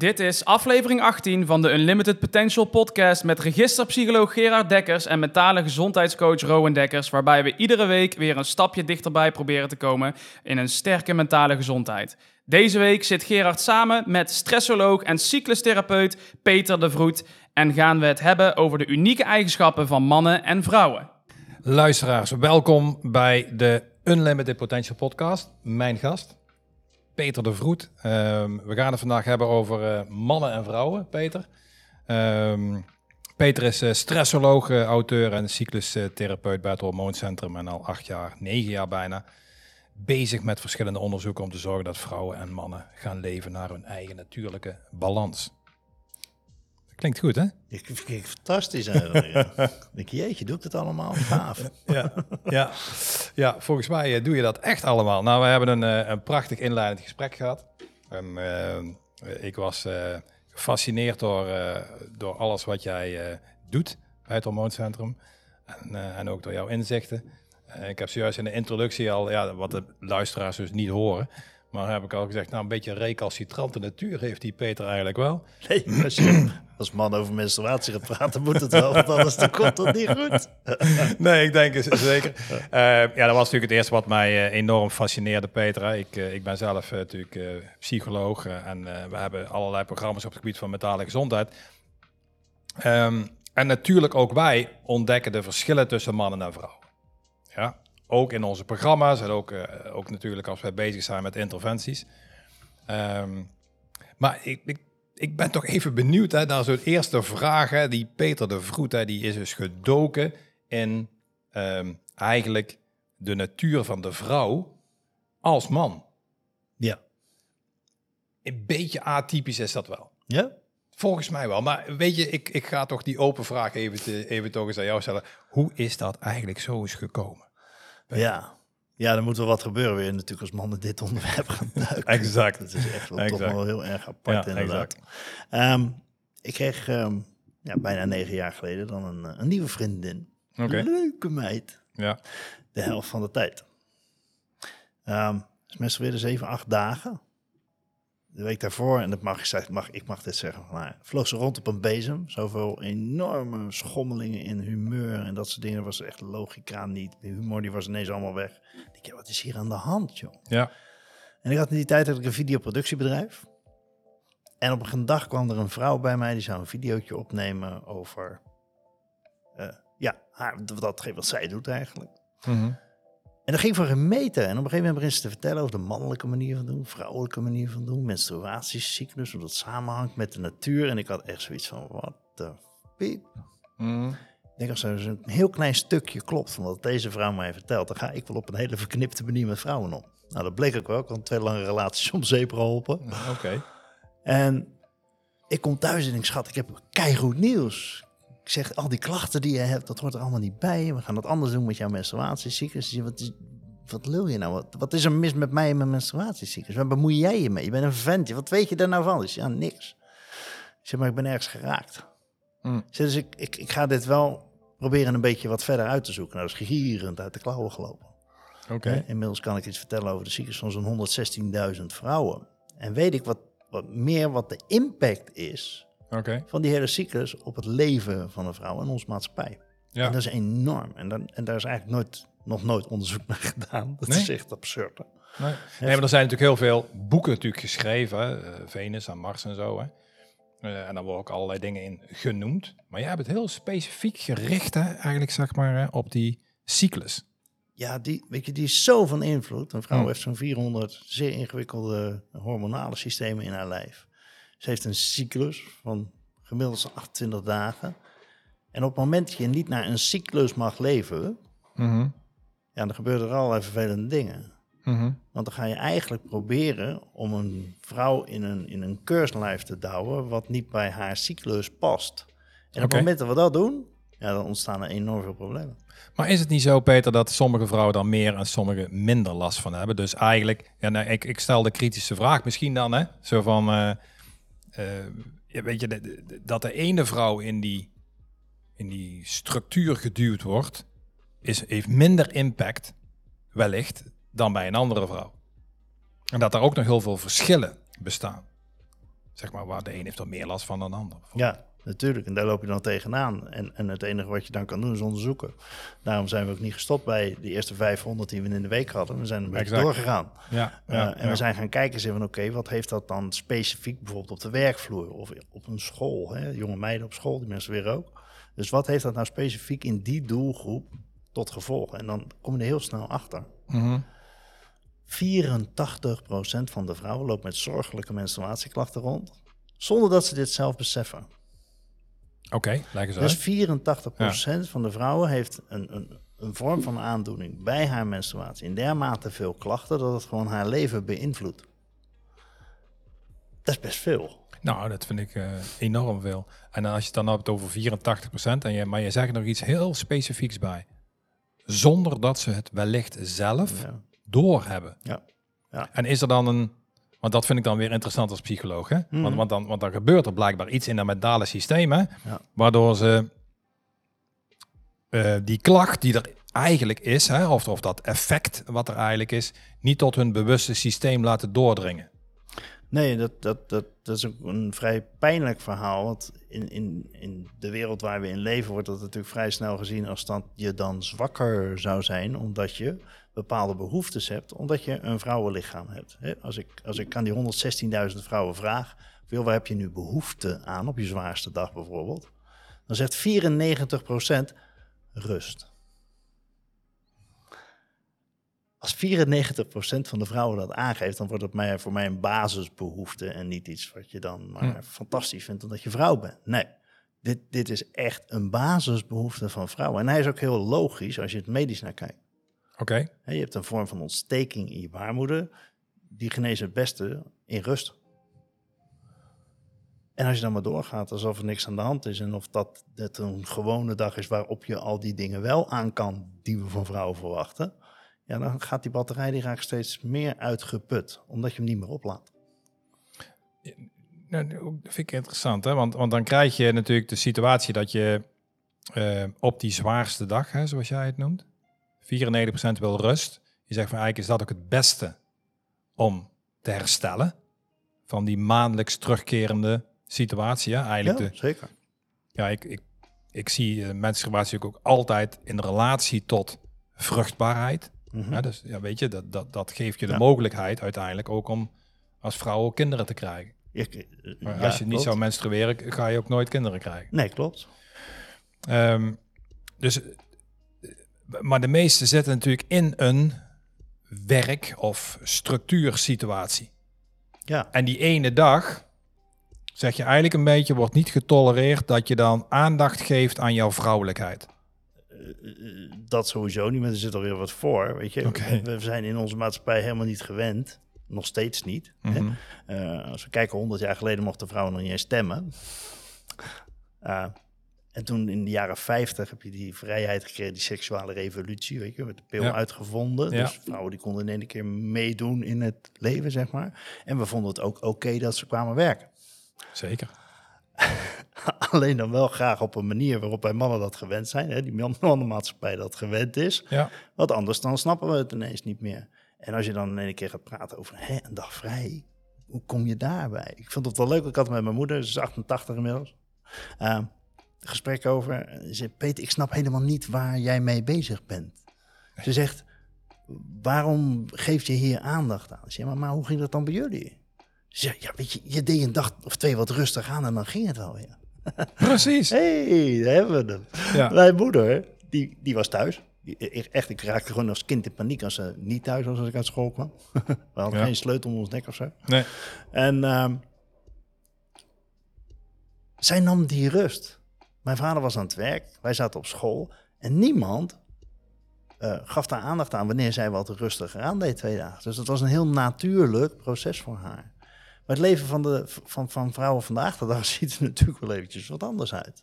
Dit is aflevering 18 van de Unlimited Potential podcast met registerpsycholoog Gerard Dekkers en mentale gezondheidscoach Rowan Dekkers, waarbij we iedere week weer een stapje dichterbij proberen te komen in een sterke mentale gezondheid. Deze week zit Gerard samen met stressoloog en cyclustherapeut Peter de Vroet en gaan we het hebben over de unieke eigenschappen van mannen en vrouwen. Luisteraars, welkom bij de Unlimited Potential podcast. Mijn gast, Peter de Vroet. Ehm, we gaan het vandaag hebben over eh, mannen en vrouwen, Peter. Ehm, Peter is uh, stressoloog, uh, auteur en cyclustherapeut bij het Hormooncentrum en al acht jaar, negen jaar bijna, bezig met verschillende onderzoeken om te zorgen dat vrouwen en mannen gaan leven naar hun eigen natuurlijke balans. Klinkt goed, hè? Ik vind fantastisch eigenlijk. Ja. ik jeetje, doe ik het allemaal? Gaaf. ja, ja. ja, volgens mij uh, doe je dat echt allemaal. Nou, we hebben een, uh, een prachtig inleidend gesprek gehad. En, uh, ik was gefascineerd door, door alles wat jij doet bij het Hormooncentrum. En, en ook door jouw inzichten. ik heb zojuist in de introductie al, ja, wat de luisteraars dus niet horen... Maar heb ik al gezegd, nou een beetje recalcitrante natuur heeft die Peter eigenlijk wel. Nee, als je als man over menstruatie gaat praten, moet het wel, want anders dan komt het niet goed. nee, ik denk het zeker. Uh, ja, dat was natuurlijk het eerste wat mij uh, enorm fascineerde, Peter. Ik, uh, ik ben zelf natuurlijk psycholoog en we hebben allerlei programma's op het gebied van mentale gezondheid. Um, en natuurlijk ook wij ontdekken de verschillen tussen mannen en vrouwen. Ja, ook in onze programma's en ook, uh, ook natuurlijk als wij bezig zijn met interventies. Um, maar ik, ik, ik, ben toch even benieuwd hè, naar zo'n eerste vraag. Hè, die Peter de Vroet, hè, die is dus gedoken in um, eigenlijk de natuur van de vrouw als man. Ja. Een beetje atypisch is dat wel. Ja? Volgens mij wel. Maar weet je, ik, ik ga toch die open vraag even, te, even toch eens aan jou stellen. Hoe is dat eigenlijk zo is gekomen? Ja. Ja, er moet wel wat gebeuren weer natuurlijk als mannen dit onderwerp gaan duiken. exact. Dat is echt wel, exact. toch wel heel erg apart ja, inderdaad. Um, ik kreeg um, ja, bijna negen jaar geleden dan een, een nieuwe vriendin. Okay. Leuke meid. Ja. De helft van de tijd. Um, dus meestal weer de zeven, acht dagen. De week daarvoor, en dat mag ik, zeggen, mag, ik mag dit zeggen, maar vloog ze rond op een bezem. Zoveel enorme schommelingen in humeur en dat soort dingen. was echt logica niet. De humor die was ineens allemaal weg. Ik dacht, wat is hier aan de hand, joh? Ja. En ik had in die tijd had ik een videoproductiebedrijf. En op een dag kwam er een vrouw bij mij, die zou een videootje opnemen over, uh, ja, haar, dat wat zij doet eigenlijk. Mm -hmm. En dat ging voor gemeten. En op een gegeven moment begint ze te vertellen over de mannelijke manier van doen, vrouwelijke manier van doen, menstruatiecyclus, hoe dat samenhangt met de natuur. En ik had echt zoiets van, wat de piep. Mm. Ik denk als er een heel klein stukje klopt van wat deze vrouw mij vertelt, dan ga ik wel op een hele verknipte manier met vrouwen om. Nou, dat bleek ook wel. Ik had twee lange relaties om zeep geholpen. Oké. Okay. En ik kom thuis en ik schat, ik heb keigoed nieuws. Ik zeg, al die klachten die je hebt, dat hoort er allemaal niet bij. We gaan dat anders doen met jouw menstruatiecyclus. Wat, is, wat lul je nou? Wat, wat, is er mis met mij en mijn menstruatiecyclus? Waar bemoei jij je mee? Je bent een ventje. Wat weet je daar nou van? Dus ja, niks. Ik zeg, maar ik ben ergens geraakt. Mm. Zeg, dus ik, ik, ik ga dit wel proberen een beetje wat verder uit te zoeken. Nou, dat is gierend uit de klauwen gelopen. Oké. Okay. Inmiddels kan ik iets vertellen over de cyclus van zo'n 116.000 vrouwen. En weet ik wat, wat meer wat de impact is okay. van die hele cyclus op het leven van een vrouw en onze maatschappij. Ja. En dat is enorm. En, dan, en daar is eigenlijk nooit, nog nooit onderzoek naar gedaan. Dat nee? is echt absurd. Hè? Nee. nee, maar er zijn natuurlijk heel veel boeken natuurlijk geschreven. Uh, Venus en Mars en zo. Hè. Uh, en daar worden ook allerlei dingen in genoemd. Maar jij hebt het heel specifiek gericht, hè, eigenlijk zeg maar, hè, op die cyclus. Ja, die, weet je, die is zo van invloed. Een vrouw Hmm. heeft zo'n 400 zeer ingewikkelde hormonale systemen in haar lijf. Ze heeft een cyclus van gemiddeld 28 dagen. En op het moment dat je niet naar een cyclus mag leven, Mm ja, dan gebeuren er allerlei vervelende dingen. -hmm. Want dan ga je eigenlijk proberen om een vrouw in een, in een keurslijf te douwen wat niet bij haar cyclus past. En op het moment dat we dat doen, ja, dan ontstaan er enorm veel problemen. Maar is het niet zo, Peter, dat sommige vrouwen daar meer en sommige minder last van hebben? Dus eigenlijk, ja, nou, ik, ik stel de kritische vraag misschien dan, hè? Zo van, eh, weet je, dat de ene vrouw in die, in die structuur geduwd wordt, is, heeft minder impact, wellicht, dan bij een andere vrouw. En dat er ook nog heel veel verschillen bestaan. zeg maar, waar de een heeft er meer last van dan de ander. Ja, natuurlijk. En daar loop je dan tegenaan. En, en het enige wat je dan kan doen is onderzoeken. Daarom zijn we ook niet gestopt bij de eerste 500 die we in de week hadden. We zijn een beetje Exact. doorgegaan. Ja, Uh, ja, en we zijn gaan kijken zeggen van oké, wat heeft dat dan specifiek bijvoorbeeld op de werkvloer of op een school? Hè? Jonge meiden op school, die mensen weer ook. Dus wat heeft dat nou specifiek in die doelgroep tot gevolg? En dan kom je er heel snel achter. Mhm. 84% van de vrouwen loopt met zorgelijke menstruatieklachten rond, zonder dat ze dit zelf beseffen. Oké, Dus uit. 84% van de vrouwen heeft een, een, een vorm van aandoening bij haar menstruatie. In dermate veel klachten dat het gewoon haar leven beïnvloedt. Dat is best veel. Nou, dat vind ik eh, enorm veel. En als je het dan hebt over 84%, en je, maar je zegt er nog iets heel specifieks bij. Zonder dat ze het wellicht zelf Ja. doorhebben. Ja. Ja. En is er dan een... Want dat vind ik dan weer interessant als psycholoog. Hè? Want, want, dan, want dan gebeurt er blijkbaar iets in dat mentale systeem. Hè? Ja. Waardoor ze eh, die klacht die er eigenlijk is, hè, of, of dat effect wat er eigenlijk is, niet tot hun bewuste systeem laten doordringen. Nee, dat, dat, dat, dat is ook een vrij pijnlijk verhaal. Want in, in, in de wereld waar we in leven wordt dat natuurlijk vrij snel gezien als dat je dan zwakker zou zijn, omdat je bepaalde behoeftes hebt, omdat je een vrouwenlichaam hebt. Als ik, als ik aan die 116.000 vrouwen vraag, veel, waar heb je nu behoefte aan op je zwaarste dag bijvoorbeeld? Dan zegt 94% rust. Als 94% van de vrouwen dat aangeeft, dan wordt het voor mij een basisbehoefte en niet iets wat je dan maar fantastisch vindt omdat je vrouw bent. Nee, dit, dit is echt een basisbehoefte van vrouwen. En hij is ook heel logisch als je het medisch naar kijkt. Oké, Je hebt een vorm van ontsteking in je baarmoeder, die geneest het beste in rust. En als je dan maar doorgaat alsof er niks aan de hand is en of dat het een gewone dag is waarop je al die dingen wel aan kan die we van vrouwen verwachten, ja, dan gaat die batterij die raakt steeds meer uitgeput, omdat je hem niet meer oplaadt. Nou, dat vind ik interessant, hè? Want, want dan krijg je natuurlijk de situatie dat je eh, op die zwaarste dag, hè, zoals jij het noemt, 94% wil rust. Je zegt van eigenlijk is dat ook het beste om te herstellen van die maandelijks terugkerende situatie. Hè? Eigenlijk Ja, de, zeker. ja, ik, ik, ik zie uh, menstruatie ook altijd in relatie tot vruchtbaarheid. Mhm. Ja, dus ja, weet je, dat, dat, dat geeft je de Ja. mogelijkheid uiteindelijk ook om als vrouw ook kinderen te krijgen. Ik- Maar als je niet zou menstrueren, ga je ook nooit kinderen krijgen. Nee, klopt. Ehm, dus, eh, maar de meeste zitten natuurlijk in een werk- of structuursituatie. Ja, En die ene dag, zeg je eigenlijk een beetje, wordt niet getolereerd dat je dan aandacht geeft aan jouw vrouwelijkheid. Dat sowieso niet, maar er zit alweer wat voor. Weet je, we zijn in onze maatschappij helemaal niet gewend. Nog steeds niet. hè. Mhm. Eh, als we kijken, 100 jaar geleden mochten vrouwen nog niet eens stemmen. Eh, en toen in de jaren 50 heb je die vrijheid gekregen, die seksuele revolutie, weet je, met de pil Ja. uitgevonden. Ja. Dus vrouwen die konden in één keer meedoen in het leven, zeg maar. En we vonden het ook oké dat ze kwamen werken. Zeker. Alleen dan wel graag op een manier waarop wij mannen dat gewend zijn. Hè? Die man- mannenmaatschappij dat gewend is. Ja. Want anders dan snappen we het ineens niet meer. En als je dan in één keer gaat praten over hè, een dag vrij, hoe kom je daarbij? Ik vond het wel leuk. Ik had het met mijn moeder, ze is 88 inmiddels. Uh, gesprek over. Ze zei, Peter, ik snap helemaal niet waar jij mee bezig bent. Ze zegt, waarom geef je hier aandacht aan? Ik zeg, maar, maar hoe ging dat dan bij jullie? Ze zegt, ja, weet je, je deed een dag of twee wat rustig aan en dan ging het wel weer. Precies. Hé, hey, daar hebben we hem. Ja. Mijn moeder, die, die was thuis. Die- ik- Echt, ik raakte gewoon als kind in paniek als ze niet thuis was als ik uit school kwam. We hadden Ja. geen sleutel om ons nek of zo. Nee. En ehm, zij nam die rust. Mijn vader was aan het werk, wij zaten op school. En niemand eh, gaf daar aandacht aan wanneer zij wat rustiger aan deed twee dagen. Dus dat was een heel natuurlijk proces voor haar. Maar het leven van, de, van, van vrouwen vandaag de dag ziet er natuurlijk wel eventjes wat anders uit.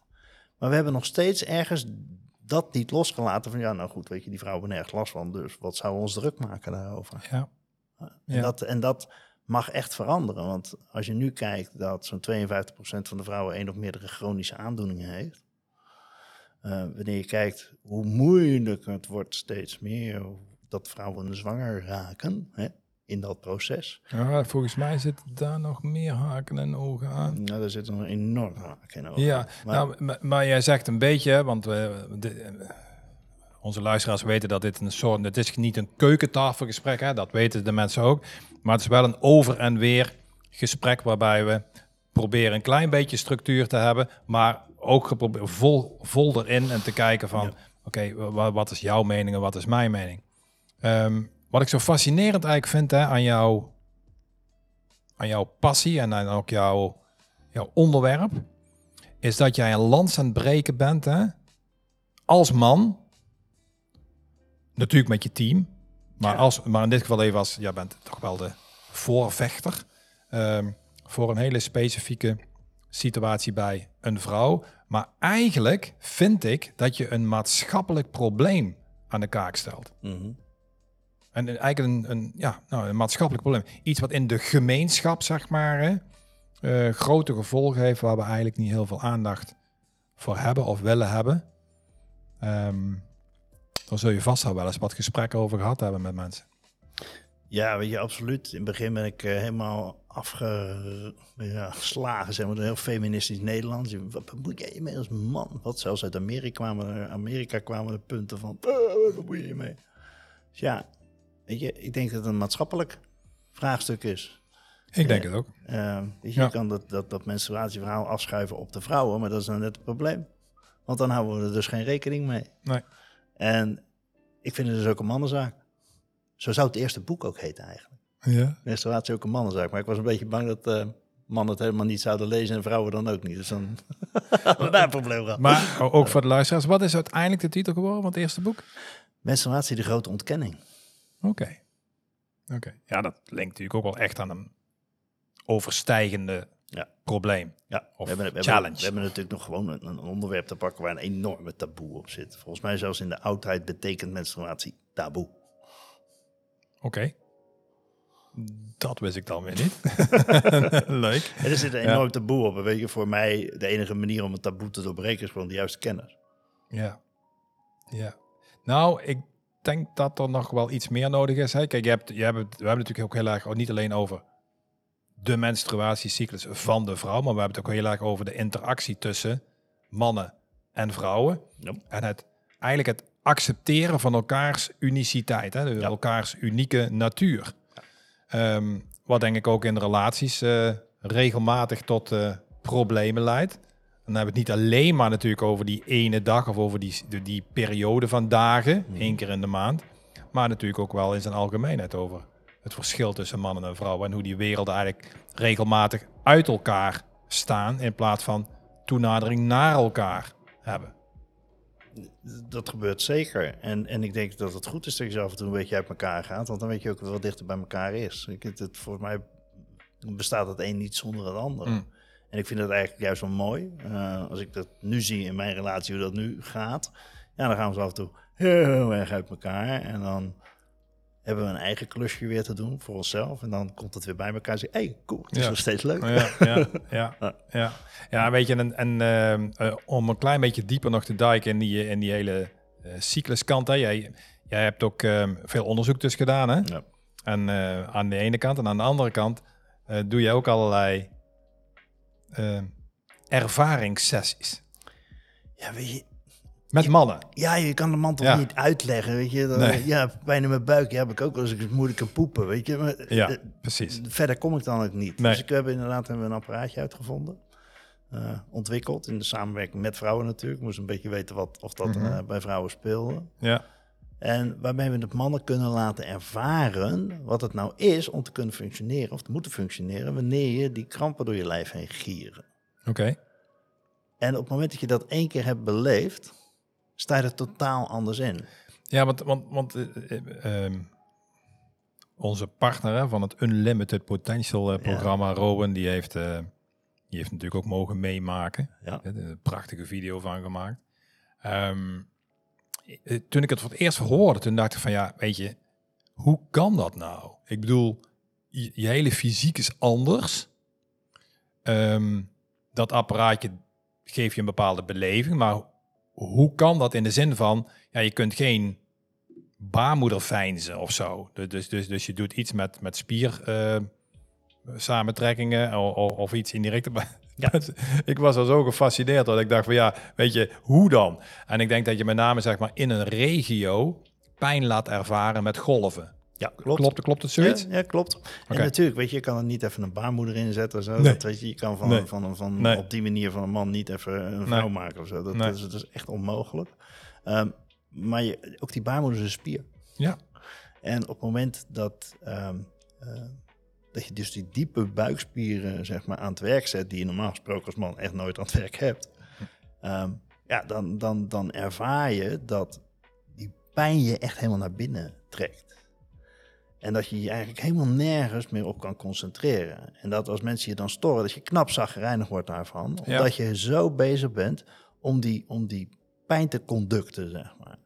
Maar we hebben nog steeds ergens dat niet losgelaten van... ja, nou goed, weet je, die vrouwen hebben nergens last van... dus wat zou ons druk maken daarover? Ja. En, Ja. dat, en dat mag echt veranderen. Want als je nu kijkt dat zo'n 52% van de vrouwen één of meerdere chronische aandoeningen heeft. eh, wanneer je kijkt hoe moeilijk het wordt steeds meer dat vrouwen zwanger raken. Hè? In dat proces. Ja, volgens mij zitten daar nog meer haken en ogen aan. Nou, daar zit een enorm haak in. over. Ja, maar, nou, maar, maar jij zegt een beetje, want we, de, eh, onze luisteraars weten dat dit een soort, het is niet een keukentafelgesprek, hè, dat weten de mensen ook, maar het is wel een over en weer gesprek waarbij we proberen een klein beetje structuur te hebben, maar ook geprobeerd vol, vol erin en te kijken van, Ja. oké, wa- wat is jouw mening en wat is mijn mening? Ehm, wat ik zo fascinerend eigenlijk vind hè, aan, jouw, aan jouw passie en aan ook jouw, jouw onderwerp, is dat jij een lans aan het breken bent hè, als man. Natuurlijk met je team, maar, Ja. als, maar in dit geval even als, jij bent toch wel de voorvechter ehm, voor een hele specifieke situatie bij een vrouw. Maar eigenlijk vind ik dat je een maatschappelijk probleem aan de kaak stelt. Mhm. En eigenlijk een, een, ja, nou, een maatschappelijk probleem. Iets wat in de gemeenschap, zeg maar, hè, eh, grote gevolgen heeft... waar we eigenlijk niet heel veel aandacht voor hebben of willen hebben. Ehm daar zul je vast al wel eens wat gesprekken over gehad hebben met mensen. Ja, weet je, absoluut. In het begin ben ik eh, helemaal afge, ja, geslagen, zeg maar, door heel feministisch Nederlands. Wat bemoei jij je mee als man? Wat zelfs uit Amerika kwamen, er- Amerika kwamen de punten van, "Eh, wat je je mee? Dus ja, weet je, ik denk dat het een maatschappelijk vraagstuk is. Ik denk het ook. Eh, weet je, Ja. kan dat, dat, dat menstruatieverhaal afschuiven op de vrouwen, maar dat is nou net het probleem. Want dan houden we er dus geen rekening mee. Nee. En ik vind het dus ook een mannenzaak. Zo zou het eerste boek ook heten eigenlijk. Ja. Menstruatie ook een mannenzaak. Maar ik was een beetje bang dat eh, mannen het helemaal niet zouden lezen en vrouwen dan ook niet. Dus dan hadden daar een probleem gehad. Maar ook voor de luisteraars, wat is uiteindelijk de titel geworden van het eerste boek? Menstruatie, de grote ontkenning. Oké. Oké. Ja, dat linkt natuurlijk ook wel echt aan een overstijgende Ja. probleem. Ja, Of we hebben, we, challenge. Hebben, we hebben natuurlijk nog gewoon een, een onderwerp te pakken waar een enorme taboe op zit. Volgens mij zelfs in de oudheid betekent menstruatie taboe. Oké. Dat wist ik dan weer niet. Leuk. En er zit een Ja. enorm taboe op. En weet je, voor mij de enige manier om een taboe te doorbreken is gewoon de juiste kennis. Ja. Ja. Nou, ik denk dat er nog wel iets meer nodig is. Hè? Kijk, je hebt, je hebt, we hebben natuurlijk ook heel erg, niet alleen over de menstruatiecyclus van de vrouw, maar we hebben het ook heel erg over de interactie tussen mannen en vrouwen. Ja. En het eigenlijk het accepteren van elkaars uniciteit, hè? Ja. elkaars unieke natuur. Ehm, wat denk ik ook in relaties eh, regelmatig tot eh, problemen leidt. Dan hebben we het niet alleen maar natuurlijk over die ene dag of over die, die, die periode van dagen, één keer in de maand. Maar natuurlijk ook wel in zijn algemeenheid over het verschil tussen mannen en vrouwen. En hoe die werelden eigenlijk regelmatig uit elkaar staan in plaats van toenadering naar elkaar hebben. Dat gebeurt zeker. En, en ik denk dat het goed is dat je af en toe een beetje uit elkaar gaat. Want dan weet je ook wat dichter bij elkaar is. Ik, het, het, volgens mij bestaat het een niet zonder het ander. Mm. En ik vind dat eigenlijk juist wel mooi. Eh, als ik dat nu zie in mijn relatie, hoe dat nu gaat. Ja, dan gaan we zo af en toe heel erg uit elkaar. En dan hebben we een eigen klusje weer te doen voor onszelf. En dan komt het weer bij elkaar en zeg hey, cool, het is Ja. nog steeds leuk. Ja, ja, ja, ja. ja weet je, en, en ehm, eh, om een klein beetje dieper nog te duiken in die, in die hele eh, cycluskant. Hè. Jij, jij hebt ook ehm, veel onderzoek dus gedaan, hè? Ja. En eh, aan de ene kant en aan de andere kant eh, doe je ook allerlei ehm, ervaringssessies Ja, weet je, met mannen. Ja, je kan de man toch Ja. niet uitleggen, weet je. Dan, Nee. Ja, pijn in mijn buik, ja, heb ik ook eens ik moeilijk kan poepen, weet je. Maar, Ja, eh, precies. verder kom ik dan ook niet. Nee. Dus ik heb inderdaad hebben we een apparaatje uitgevonden. eh, ontwikkeld in de samenwerking met vrouwen natuurlijk. Ik moest een beetje weten wat, of dat Mhm. eh, bij vrouwen speelde. Ja, En waarmee we de mannen kunnen laten ervaren wat het nou is om te kunnen functioneren of te moeten functioneren wanneer je die krampen door je lijf heen gieren. oké. En op het moment dat je dat één keer hebt beleefd, sta je er totaal anders in. Ja, want, want, want eh, eh, ehm, onze partner hè, van het Unlimited Potential eh, programma, Rowan, die heeft, die heeft natuurlijk ook mogen meemaken. Ja. Een prachtige video van gemaakt. Eh, toen ik het voor het eerst hoorde, toen dacht ik van ja, weet je, hoe kan dat nou? Ik bedoel, je, hele fysiek is anders. Ehm, dat apparaatje geeft je een bepaalde beleving, maar hoe kan dat in de zin van, ja, je kunt geen baarmoederveinzen of zo. Dus, dus, dus, je doet iets met, met spier eh, samentrekkingen of, of, iets in die richting. Ja. ik was al zo gefascineerd dat ik dacht van ja, weet je, hoe dan? En ik denk dat je met name zeg maar in een regio pijn laat ervaren met golven. Ja, klopt. Klopt, klopt het zoiets? Ja, ja, klopt. Oké. En natuurlijk, weet je, je kan er niet even een baarmoeder inzetten of zo. Nee. Dat, weet je, je kan van, Nee. van, van, Nee. op die manier van een man niet even een vrouw maken of zo. Dat, Nee. dat, is, dat is echt onmogelijk. Ehm, maar je, ook die baarmoeder is een spier. Ja. En op het moment dat, ehm, eh, dat je dus die diepe buikspieren zeg maar, aan het werk zet, die je normaal gesproken als man echt nooit aan het werk hebt, ehm, ja, dan, dan, dan ervaar je dat die pijn je echt helemaal naar binnen trekt. En dat je je eigenlijk helemaal nergens meer op kan concentreren. En dat als mensen je dan storen, dat je knap zagrijnig wordt daarvan. Ja. Omdat je zo bezig bent om die, om die pijn te conducten, zeg maar.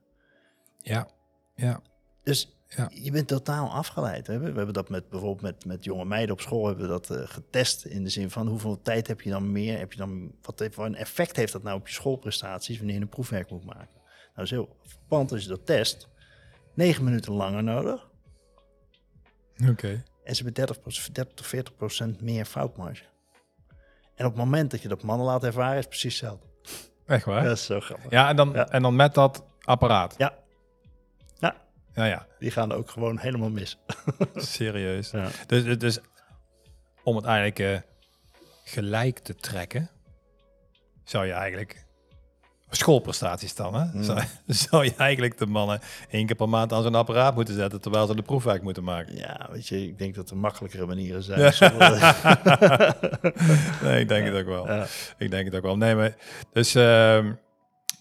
Ja, ja. Dus Ja. je bent totaal afgeleid. Hè? We hebben dat met bijvoorbeeld met, met jonge meiden op school hebben we dat eh, getest. In de zin van hoeveel tijd heb je dan meer? Heb je dan, wat heeft, voor een effect heeft dat nou op je schoolprestaties wanneer je een proefwerk moet maken? Nou, dat is heel verpand als je dat test. Negen minuten langer nodig. Oké. En ze hebben 30, 30 tot 40 procent meer foutmarge. En op het moment dat je dat mannen laat ervaren, is het precies hetzelfde. Echt waar? Dat is zo grappig. Ja, en dan, Ja. en dan met dat apparaat. Ja. Ja, Ja, die gaan ook gewoon helemaal mis. Serieus. Ja. Dus, dus- om het eigenlijk eh, gelijk te trekken, zou je eigenlijk schoolprestaties dan, hè? Mm. Zou, zou je eigenlijk de mannen één keer per maand aan zo'n apparaat moeten zetten, terwijl ze de proefwerk moeten maken. Ja, weet je, ik denk dat er makkelijkere manieren zijn. Ja. Nee, ik denk het ook wel. Ja. Ik denk het ook wel. Nee, maar dus ehm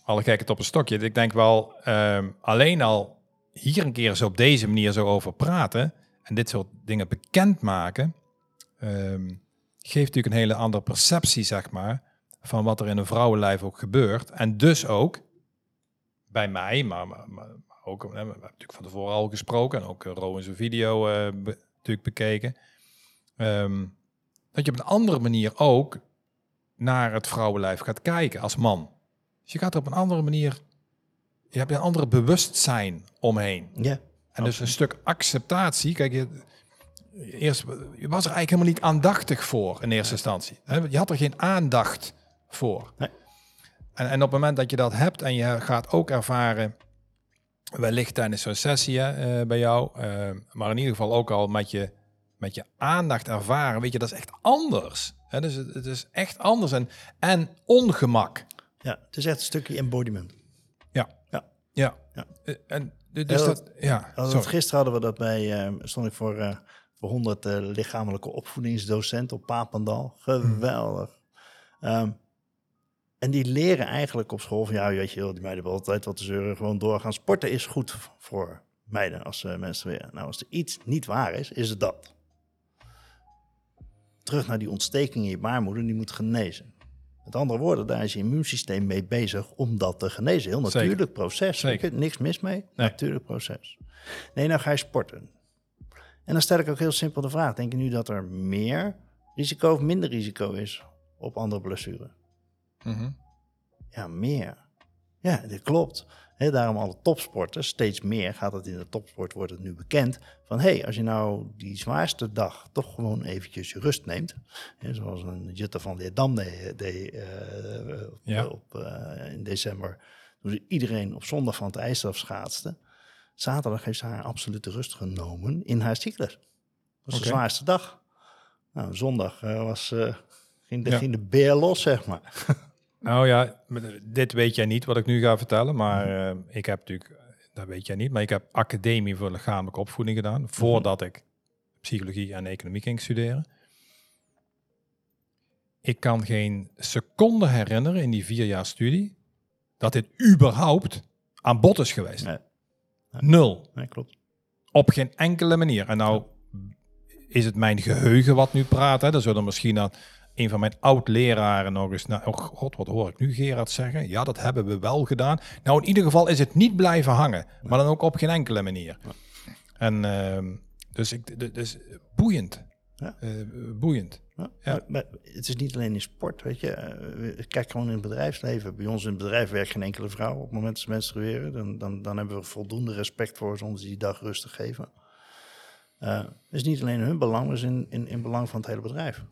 alle gekheid op een stokje. Ik denk wel ehm, alleen al hier een keer zo op deze manier zo over praten en dit soort dingen bekendmaken, ehm geeft natuurlijk een hele andere perceptie, zeg maar, van wat er in een vrouwenlijf ook gebeurt. En dus ook bij mij, maar, maar, ook, we hebben natuurlijk van tevoren al gesproken en ook uh, Ro in zijn video eh, natuurlijk bekeken. Ehm, dat je op een andere manier ook naar het vrouwenlijf gaat kijken als man. Dus je gaat er op een andere manier, je hebt een andere bewustzijn omheen. ja. En dus een stuk acceptatie. Kijk, je, eerst, je was er eigenlijk helemaal niet aandachtig voor in eerste instantie. Je had er geen aandacht voor. Nee. En, en op het moment dat je dat hebt en je gaat ook ervaren, wellicht tijdens zo'n sessie eh, bij jou, eh, maar in ieder geval ook al met je, met je aandacht ervaren, weet je, dat is echt anders. Hè, dus het, het is echt anders en, en ongemak. ja, het is echt een stukje embodiment. Ja. Ja. Eh, En dus Ja, dat, ja. Het gisteren hadden we dat bij, eh, stond ik voor, eh voor 100 eh, lichamelijke opvoedingsdocenten op Papendal. Geweldig. Ehm, en die leren eigenlijk op school van, ja, weet je wel, die meiden hebben altijd wat te zeuren, gewoon doorgaan. Sporten is goed voor meiden als ze menstrueren. Nou, als er iets niet waar is, is het dat. Terug naar die ontsteking in je baarmoeder, die moet genezen. Met andere woorden, daar is je immuunsysteem mee bezig om dat te genezen. Heel Zeker. natuurlijk proces. Zeker. Niks mis mee. Nee. Natuurlijk proces. Nee, nou ga je sporten. En dan stel ik ook heel simpel de vraag. Denk je nu dat er meer risico of minder risico is op andere blessuren? Mhm. Ja, meer. Ja, dit klopt. Hè, daarom alle topsporters, steeds meer gaat het in de topsport, wordt het nu bekend. Van hé, hey, als je nou die zwaarste dag toch gewoon eventjes je rust neemt. Zoals een Jutta van Leerdam deed, deed eh, op, Ja. op, eh, in december. Toen ze iedereen op zondag van het ijs afschaatste. Zaterdag heeft ze haar absolute rust genomen in haar cyclus. Dat was de zwaarste dag. Nou, zondag eh, was, ging, de, Ja. ging de beer los, zeg maar. Nou ja, dit weet jij niet wat ik nu ga vertellen, maar eh, ik heb natuurlijk, dat weet jij niet, maar ik heb academie voor lichamelijke opvoeding gedaan voordat ik psychologie en economie ging studeren. Ik kan geen seconde herinneren in die vier jaar studie dat dit überhaupt aan bod is geweest. Nee. Nul. Nee, klopt. Op geen enkele manier. En nou is het mijn geheugen wat nu praat. Hè? Dan zullen misschien dan een van mijn oud-leraren nog eens... Nou, oh god, wat hoor ik nu Gerard zeggen? Ja, dat hebben we wel gedaan. Nou, in ieder geval is het niet blijven hangen. Maar dan ook op geen enkele manier. En ehm, dus, ik, dus boeiend. Ja. eh, boeiend. Ja, Ja. Maar, maar het is niet alleen in sport, weet je. Eh, Kijk gewoon in het bedrijfsleven. Bij ons in het bedrijf werkt geen enkele vrouw. Op het moment dat ze menstrueren, dan, dan, dan hebben we voldoende respect voor ze om ze die dag rust te geven. Eh, het is niet alleen hun belang, maar het is in, in, in belang van het hele bedrijf.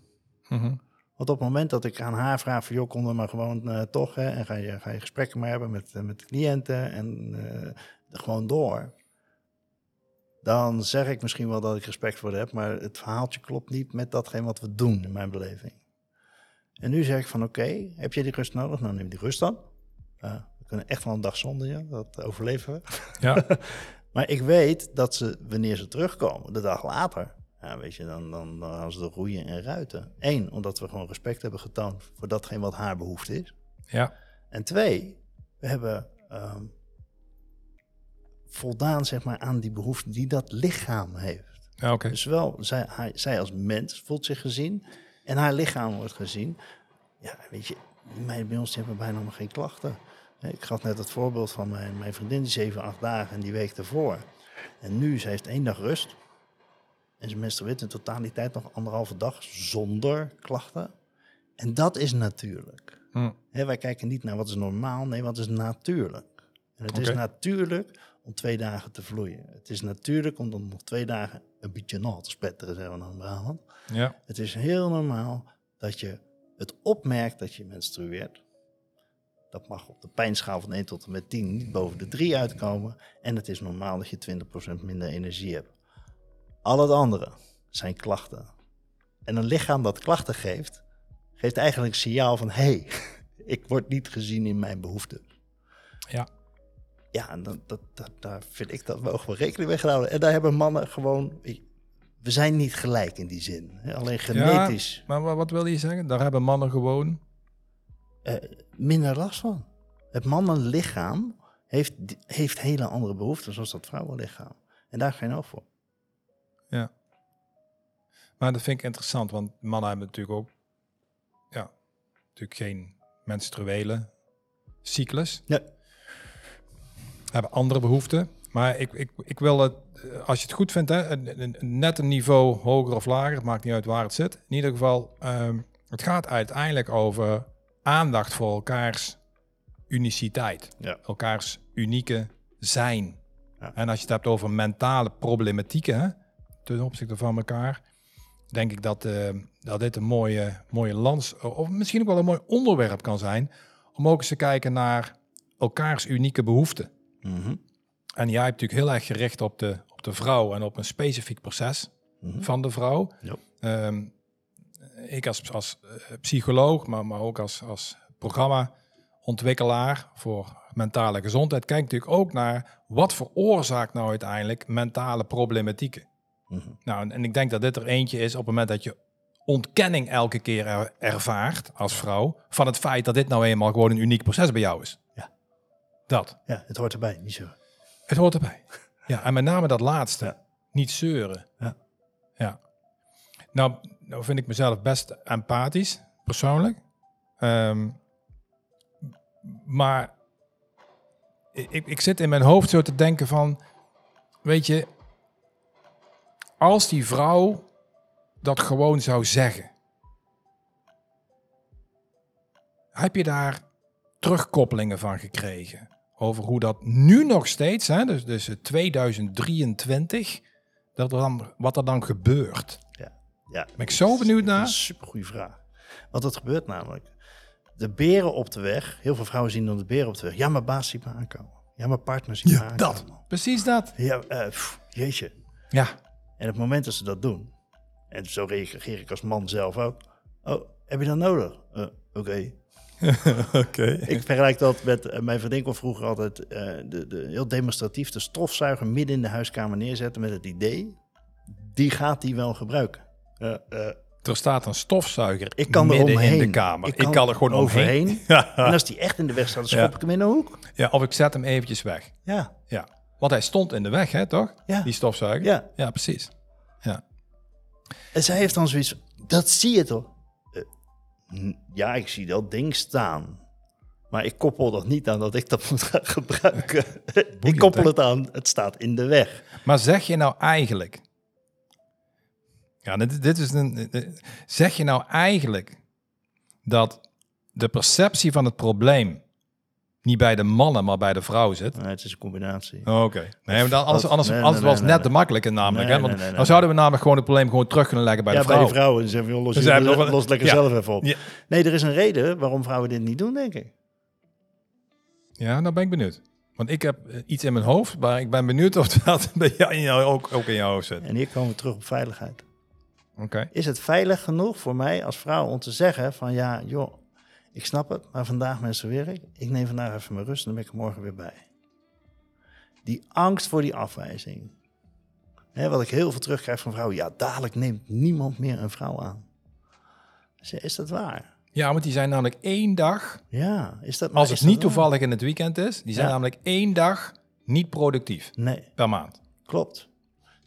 Mhm. Want op het moment dat ik aan haar vraag van... joh, kom dan maar gewoon eh, toch... Hè, en ga je, ga je gesprekken maar hebben met, eh, met de cliënten... en eh, gewoon door... dan zeg ik misschien wel dat ik respect voor haar heb... maar het verhaaltje klopt niet met datgene wat we doen in mijn beleving. En nu zeg ik van oké, heb je die rust nodig? Nou, neem die rust dan. We kunnen echt wel een dag zonder je, dat overleven we. Ja. Maar ik weet dat ze, wanneer ze terugkomen, de dag later, ja, weet je, dan, dan, dan gaan ze er roeien en ruiten. Eén, omdat we gewoon respect hebben getoond voor datgene wat haar behoefte is. ja. En twee, we hebben ehm, voldaan zeg maar, aan die behoefte die dat lichaam heeft. Ja, oké. Dus wel, zij, zij als mens voelt zich gezien en haar lichaam wordt gezien. Ja, weet je, die meiden bij ons die hebben bijna nog geen klachten. Ik gaf net het voorbeeld van mijn, mijn vriendin, die zeven, acht dagen en die week ervoor. En nu, zij heeft één dag rust. En ze menstrueert in totaliteit nog anderhalve dag zonder klachten. En dat is natuurlijk. Hm. Wij kijken niet naar wat is normaal, nee, wat is natuurlijk. En het is natuurlijk om twee dagen te vloeien. Het is natuurlijk om dan nog twee dagen een beetje na te spetteren, zeggen we dan in Brabant. Ja. Het is heel normaal dat je het opmerkt dat je menstrueert. Dat mag op de pijnschaal van 1 tot en met 10 niet boven de 3 uitkomen. En het is normaal dat je 20% minder energie hebt. Al het andere zijn klachten. En een lichaam dat klachten geeft, geeft eigenlijk een signaal van... hé, hey, ik word niet gezien in mijn behoeften. Ja. Ja, en dat, dat, dat, daar vind ik dat we ook wel rekening mee gehouden. En daar hebben mannen gewoon... We zijn niet gelijk in die zin. Alleen genetisch Maar wa- wat wil je zeggen? Daar hebben mannen gewoon... eh, minder last van. Het mannenlichaam heeft, heeft hele andere behoeften, zoals dat vrouwenlichaam. En daar geen oog voor. Ja. Maar dat vind ik interessant, want mannen hebben natuurlijk ook... Ja, natuurlijk geen menstruele cyclus. Ja. Hebben andere behoeften. Maar ik, ik, ik wil het, eh, als je het goed vindt, hè, net een niveau hoger of lager, het maakt niet uit waar het zit. In ieder geval, ehm, het gaat uiteindelijk over aandacht voor elkaars uniciteit. Ja. Elkaars unieke zijn. Ja. En als je het hebt over mentale problematieken hè, ten opzichte van elkaar, denk ik dat, eh, dat dit een mooie, mooie lans, of misschien ook wel een mooi onderwerp kan zijn, om ook eens te kijken naar elkaars unieke behoeften. Mhm. En jij hebt natuurlijk heel erg gericht op de, op de vrouw en op een specifiek proces Mhm. van de vrouw. Ja. Ehm, ik als, als eh, psycholoog, maar, maar ook als, als programmaontwikkelaar voor mentale gezondheid, kijk natuurlijk ook naar wat veroorzaakt nou uiteindelijk mentale problematieken. Mhm. Nou, en, ik denk dat dit er eentje is op het moment dat je ontkenning elke keer er- ervaart als vrouw van het feit dat dit nou eenmaal gewoon een uniek proces bij jou is. Ja. Dat. Ja, het hoort erbij, niet zo. Het hoort erbij. Ja, en met name dat laatste. Ja. Niet zeuren. Ja. Ja. Nou, nou vind ik mezelf best empathisch, persoonlijk. Ehm, maar ik, ik zit in mijn hoofd zo te denken van... Weet je, als die vrouw dat gewoon zou zeggen... Heb je daar terugkoppelingen van gekregen? Over hoe dat nu nog steeds, hè, dus, dus 2023, dat er dan, wat er dan gebeurt. Ja, Ben ik zo benieuwd dat is naar. een supergoeie vraag. Want dat gebeurt namelijk. De beren op de weg, heel veel vrouwen zien dan de beren op de weg. Ja, mijn baas ziet me aankomen. Ja, mijn partner ziet me aankomen. Dat, precies dat. Ja, pff, jeetje. Ja, En op het moment dat ze dat doen, en zo reageer ik als man zelf ook. Oh, heb je dat nodig? Eh, Oké. oké. Ik vergelijk dat met, eh, mijn vriendin kon vroeger altijd eh, de, de, heel demonstratief de stofzuiger midden in de huiskamer neerzetten met het idee, die gaat die wel gebruiken. Er staat een stofzuiger ik kan er midden omheen. in de kamer. Ik kan, er gewoon overheen. En als die echt in de weg staat, dan schop Ja. ik hem in de hoek. ja, of ik zet hem eventjes weg. Ja, Ja, want hij stond in de weg, hè, toch? Ja. Die stofzuiger. ja. ja precies. Ja. En zij heeft dan zoiets dat zie je toch? Eh, ja, ik zie dat ding staan. Maar ik koppel dat niet aan dat ik dat moet gaan gebruiken. ik koppel hè? het aan, het staat in de weg. Maar zeg je nou eigenlijk... Ja, dit, dit is een. Zeg je nou eigenlijk dat de perceptie van het probleem niet bij de mannen, maar bij de vrouw zit? Nee, het is een combinatie. Oh, Oké. Nee, maar dan, anders, anders, nee, anders nee, was het net te nee. makkelijk namelijk. Hè? Want dan zouden we namelijk gewoon het probleem gewoon terug kunnen leggen bij ja, de vrouw. bij die vrouwen. We, joh, los, Dus je- hebben los een- lekker ja. zelf even op. Ja. Nee, er is een reden waarom vrouwen dit niet doen, denk ik. Ja, nou ben ik benieuwd. Want ik heb eh, iets in mijn hoofd, maar ik ben benieuwd of dat bij jou in jou ook, ook in jouw hoofd zit. En hier komen we terug op veiligheid. Oké. Is het veilig genoeg voor mij als vrouw om te zeggen van ja, joh, ik snap het, maar vandaag mensen werk. Ik neem vandaag even mijn rust en dan ben ik er morgen weer bij. Die angst voor die afwijzing. Hè, wat ik heel veel terugkrijg van vrouwen. Ja, dadelijk neemt niemand meer een vrouw aan. Is dat waar? Ja, want die zijn namelijk één dag, Ja, is dat als het niet waar? toevallig in het weekend is, die zijn Ja. namelijk één dag niet productief Nee, per maand. klopt.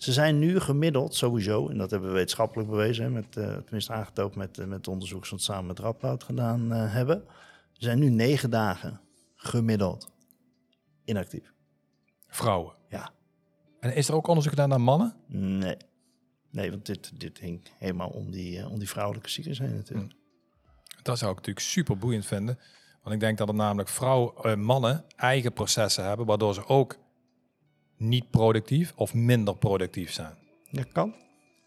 Ze zijn nu gemiddeld sowieso, en dat hebben we wetenschappelijk bewezen, hè, met, eh, tenminste aangetoond met, eh, met onderzoek dat we samen met Radboud gedaan eh, hebben. Ze zijn nu negen dagen gemiddeld inactief. Vrouwen. Ja. En is er ook onderzoek gedaan naar mannen? Nee. Nee, want dit, dit hing helemaal om die, om die vrouwelijke ziektes heen natuurlijk. Dat zou ik natuurlijk super boeiend vinden. Want ik denk dat er namelijk vrouwen, mannen eigen processen hebben, waardoor ze ook niet productief of minder productief zijn. Dat kan.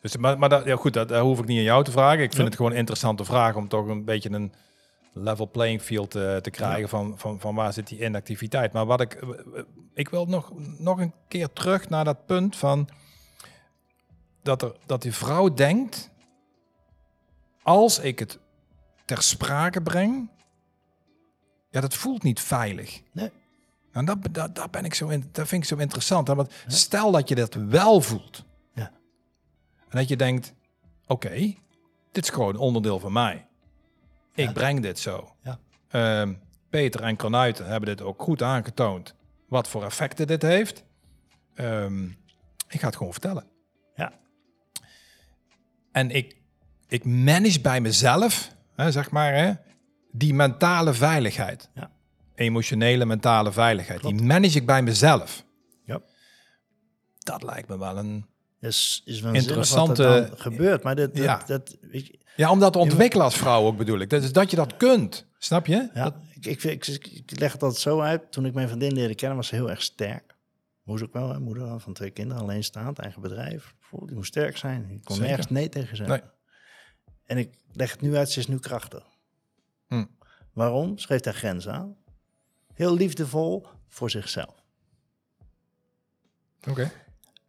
Dus, maar maar dat, ja, goed, dat, dat hoef ik niet aan jou te vragen. Ik vind Ja. het gewoon een interessante vraag om toch een beetje een level playing field eh, te krijgen van, van, van waar zit die inactiviteit. Maar wat ik, eh, eh, ik wil nog, nog een keer terug naar dat punt van dat, er, dat die vrouw denkt, als ik het ter sprake breng, ja, dat voelt niet veilig. Nee. En dat, dat, dat, ben ik zo in, dat vind ik zo interessant. Hè? Want stel dat je dat wel voelt. Ja. En dat je denkt, oké, dit is gewoon onderdeel van mij. Ik Ja. breng dit zo. Ja. Ehm, Peter en Cornuiten hebben dit ook goed aangetoond. Wat voor effecten dit heeft. Ehm, ik ga het gewoon vertellen. Ja. En ik, ik manage bij mezelf, hè, zeg maar, hè, die mentale veiligheid. Ja. Emotionele, mentale veiligheid. Klopt. Die manage ik bij mezelf. Ja. Dat lijkt me wel een... is, is wel Interessante- er gebeurt. Maar dat, dat, Ja. dat, weet je, Ja, om dat te ontwikkelen als vrouw ook bedoel ik. Dat is dat je dat kunt. Snap je? ja, Dat- ik, ik, ik, leg het altijd zo uit. Toen ik mijn vriendin leerde kennen, was ze heel erg sterk. Moest ook wel, hè, moeder van twee kinderen, alleenstaand, eigen bedrijf. Voel, Die moest sterk zijn. Ik kon Zeker. nergens nee tegen zeggen. Nee. En ik leg het nu uit, ze is nu krachtig. Hm. Waarom? Ze geeft haar grens aan. Heel liefdevol voor zichzelf. Oké.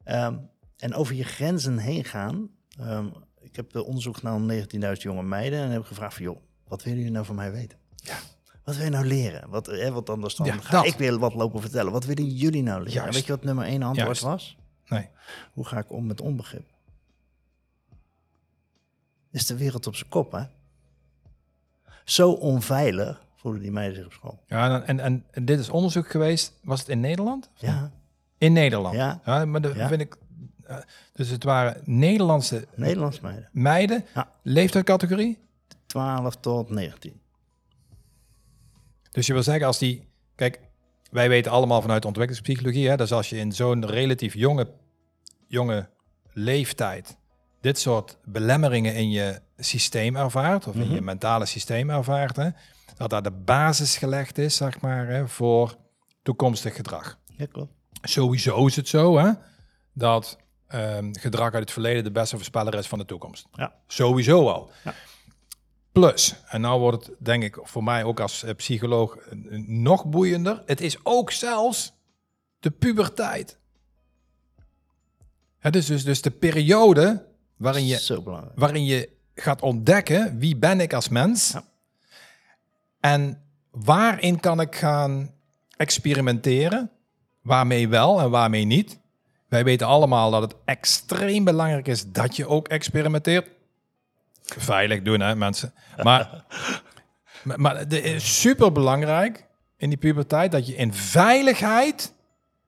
Ehm, en over je grenzen heen gaan. ehm, ik heb onderzoek gedaan naar 19.000 jonge meiden. En heb ik gevraagd van, joh, wat willen jullie nou van mij weten? Ja. Wat wil je nou leren? Wat, eh, wat anders dan Ja, ga dat. ik weer wat lopen vertellen. Wat willen jullie nou leren? Juist. Weet je wat nummer één antwoord Juist. was? Nee. Hoe ga ik om met onbegrip? Is de wereld op zijn kop, hè? Zo onveilig voelen die meiden zich op school. Ja, en, en, en dit is onderzoek geweest. Was het in Nederland? Ja, In Nederland. Ja. maar dat Ja. vind ik. eh, dus het waren Nederlandse Nederlands meiden. meiden. Ja. Leeftijdscategorie. 12 tot 19. Dus je wil zeggen, als die. Kijk, wij weten allemaal vanuit ontwikkelingspsychologie. Hè, dus als je in zo'n relatief jonge, jonge leeftijd. dit soort belemmeringen in je systeem ervaart. of in je mentale systeem ervaart. Hè, dat daar de basis gelegd is, zeg maar, hè, voor toekomstig gedrag. Ja, klopt. Sowieso is het zo hè, dat ehm, gedrag uit het verleden de beste voorspeller is van de toekomst. Ja. Sowieso al. Ja. Plus, en nou wordt het denk ik voor mij ook als eh, psycholoog nog boeiender. Het is ook zelfs de puberteit. Het is dus, dus de periode waarin je waarin je gaat ontdekken wie ben ik als mens Ja. En waarin kan ik gaan experimenteren, waarmee wel en waarmee niet. Wij weten allemaal dat het extreem belangrijk is dat je ook experimenteert. Veilig doen, hè, mensen. Maar, maar, het is super belangrijk in die puberteit dat je in veiligheid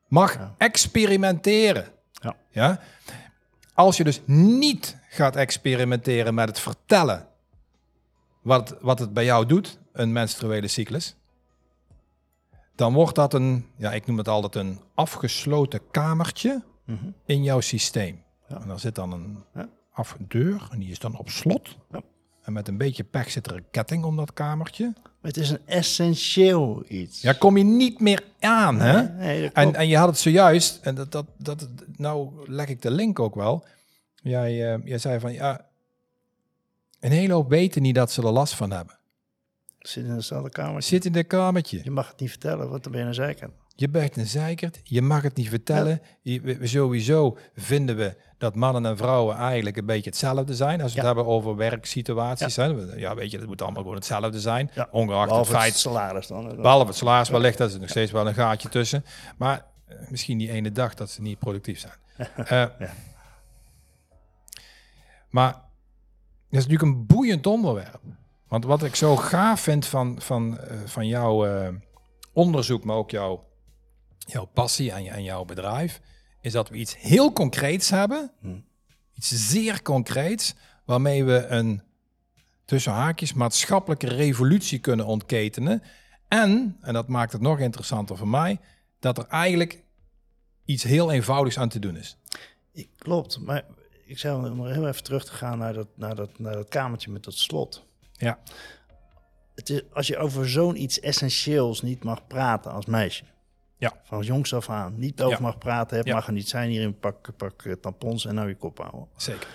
mag Ja. experimenteren. Ja. Ja? Als je dus niet gaat experimenteren met het vertellen wat, wat het bij jou doet, een menstruele cyclus, dan wordt dat een, ja, ik noem het altijd een afgesloten kamertje Mhm. in jouw systeem. Ja. En daar zit dan een Ja. af een deur en die is dan op slot. Ja. En met een beetje pech zit er een ketting om dat kamertje. Maar het is een essentieel iets. Ja, kom je niet meer aan, hè? Nee, En, en je had het zojuist, en dat, dat, dat, nou leg ik de link ook wel. Jij, eh, jij zei van, ja, een hele hoop weten niet dat ze er last van hebben. Zit in hetzelfde kamer. Zit in een kamertje. Je mag het niet vertellen, want dan ben je een zeiker. Je bent een zeikert, je mag het niet vertellen. Je, sowieso vinden we dat mannen en vrouwen eigenlijk een beetje hetzelfde zijn. Als we Ja. het hebben over werksituaties. Ja. Hè? ja, weet je, het moet allemaal gewoon hetzelfde zijn. Ongeacht Behalve het het feit, salaris dan. behalve het salaris wellicht, daar is er nog steeds wel een gaatje tussen. Maar eh, misschien die ene dag dat ze niet productief zijn. Eh, Maar dat is natuurlijk een boeiend onderwerp. Want wat ik zo gaaf vind van, van, eh, van jouw eh, onderzoek, maar ook jouw, jouw passie en, en jouw bedrijf, is dat we iets heel concreets hebben. Hm. Iets zeer concreets, waarmee we een tussen haakjes maatschappelijke revolutie kunnen ontketenen. En, en dat maakt het nog interessanter voor mij, dat er eigenlijk iets heel eenvoudigs aan te doen is. Ik- Klopt, maar ik zou om nog heel even terug te gaan naar dat, naar dat, naar dat kamertje met dat slot. Ja, Het is, als je over zo'n iets essentieels niet mag praten als meisje. Ja. Van jongs af aan. Niet over Ja. mag praten. Het Ja. mag er niet zijn hier in pak, pak eh, tampons en nou je kop houden. zeker.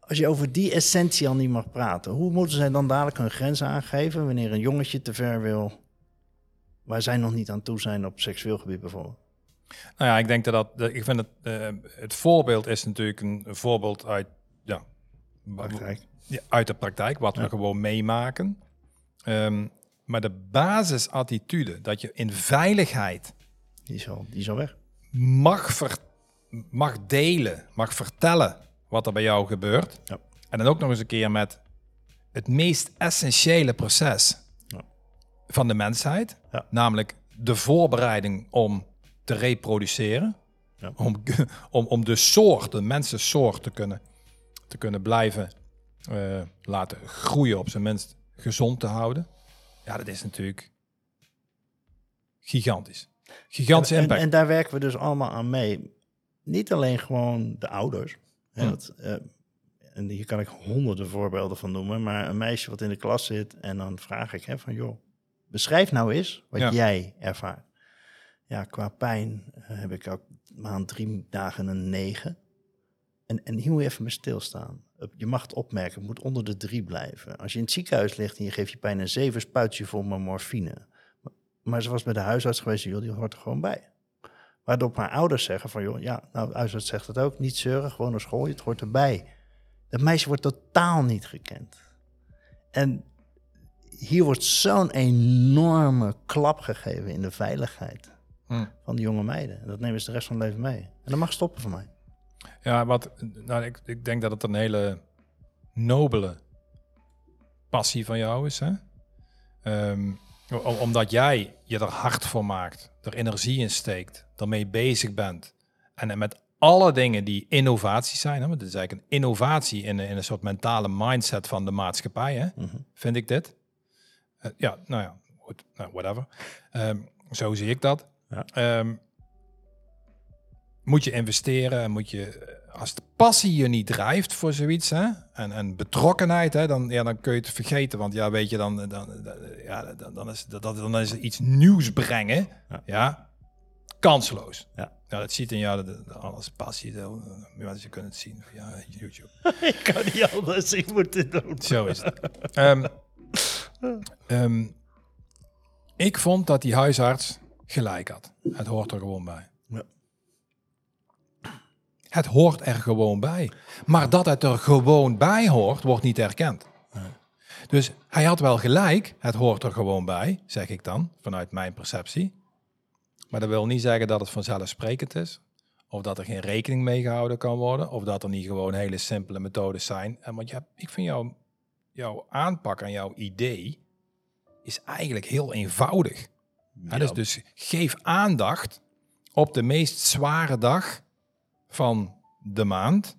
Als je over die essentie al niet mag praten. Hoe moeten zij dan dadelijk hun grenzen aangeven wanneer een jongetje te ver wil. Waar zij nog niet aan toe zijn op seksueel gebied bijvoorbeeld. Nou ja, ik denk dat dat, ik vind het, eh, het voorbeeld is natuurlijk een, voorbeeld uit, ja, Praktijk. Ja, uit de praktijk, wat we gewoon meemaken. Ehm, maar de basisattitude dat je in veiligheid Die is al, die is al weg. mag, ver, mag delen, mag vertellen wat er bij jou gebeurt. Ja. En dan ook nog eens een keer met het meest essentiële proces Ja. van de mensheid. Ja. Namelijk de voorbereiding om te reproduceren. Ja. Om, om, om de soort, de mensensoort te kunnen, te kunnen blijven eh, laten groeien, op zijn minst gezond te houden. Ja, dat is natuurlijk gigantisch. Gigantische En, impact. en daar werken we dus allemaal aan mee. Niet alleen gewoon de ouders. Hè, Hm. dat, eh, en hier kan ik honderden voorbeelden van noemen. Maar een meisje wat in de klas zit en dan vraag ik hè, van... joh, beschrijf nou eens wat Ja. jij ervaart. Ja, qua pijn eh, heb ik ook maand drie dagen een negen. En, en hier moet je even bij stilstaan. Je mag het opmerken, het moet onder de drie blijven. Als je in het ziekenhuis ligt en je geeft je pijn een zeven, spuit je vol met morfine. Maar ze was bij de huisarts geweest, joh, die hoort er gewoon bij. Waardoor mijn ouders zeggen van, joh, ja, nou, de huisarts zegt het ook, niet zeuren, gewoon naar school, het hoort erbij. Dat meisje wordt totaal niet gekend. En hier wordt zo'n enorme klap gegeven in de veiligheid Hm. van die jonge meiden. En dat nemen ze de rest van hun leven mee. En dat mag stoppen voor mij. Ja, wat, nou, ik, ik denk dat het een hele nobele passie van jou is. Hè? Ehm, om- omdat jij je er hard voor maakt, er energie in steekt, ermee bezig bent. En, en met alle dingen die innovaties zijn, hè? want het is eigenlijk een innovatie in, een- in een soort mentale mindset van de maatschappij, hè? Mhm. vind ik dit. Eh, ja, nou ja, goed, nou, whatever. Ehm, zo zie ik dat. Ja. Ehm, moet je investeren en moet je, als de passie je niet drijft voor zoiets, hè, en, en betrokkenheid, hè, dan, ja, dan kun je het vergeten. Want ja, weet je, dan, dan, dan, ja, dan, dan, is, dat, dan is iets nieuws brengen, Ja. ja, kansloos. Ja. Ja, dat ziet in jou, dat, alles passie, mensen kunnen het zien via YouTube. ik kan niet anders, ik moet dit doen. Zo is het. Ehm, ehm, ik vond dat die huisarts gelijk had. Het hoort er gewoon bij. Ja. Het hoort er gewoon bij. Maar dat het er gewoon bij hoort, wordt niet erkend. Dus hij had wel gelijk, het hoort er gewoon bij, zeg ik dan, vanuit mijn perceptie. Maar dat wil niet zeggen dat het vanzelfsprekend is. Of dat er geen rekening mee gehouden kan worden. Of dat er niet gewoon hele simpele methodes zijn. En want je hebt, ik vind jou, jouw aanpak en jouw idee is eigenlijk heel eenvoudig. Dus, dus geef aandacht op de meest zware dag van de maand.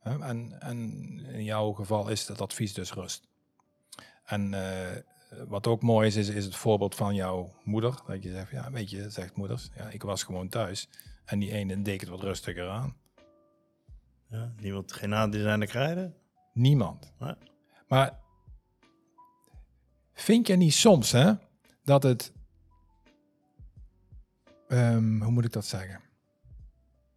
En, en in jouw geval is het advies dus rust. En eh, wat ook mooi is, is, is het voorbeeld van jouw moeder. Dat je zegt, ja, weet je, zegt moeders, ja, ik was gewoon thuis. En die ene deed het wat rustiger aan. Ja, niemand, geen aandesigner krijgen. Niemand. Nee. Maar vind je niet soms hè, dat het... ehm, hoe moet ik dat zeggen?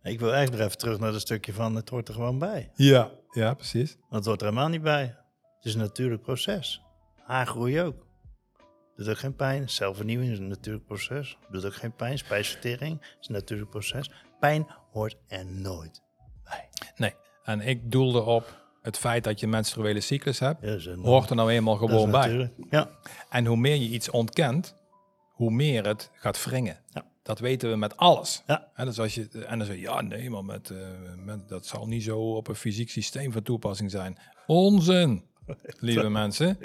Ik wil eigenlijk nog even terug naar dat stukje van het hoort er gewoon bij. Ja, ja, precies. Want het hoort er helemaal niet bij. Het is een natuurlijk proces. Haargroei ook. Doet ook geen pijn. Celvernieuwing is een natuurlijk proces. Doet ook geen pijn. Spijsvertering is een natuurlijk proces. Pijn hoort er nooit bij. Nee, en ik doelde op het feit dat je een menstruele cyclus hebt. Een- Hoort er nou eenmaal gewoon bij. Ja, En hoe meer je iets ontkent, hoe meer het gaat wringen. Ja. Dat weten we met alles. Ja. En, dus als je, en dan zeg je, ja nee, maar met, eh, met, dat zal niet zo op een fysiek systeem van toepassing zijn. Onzin, lieve mensen.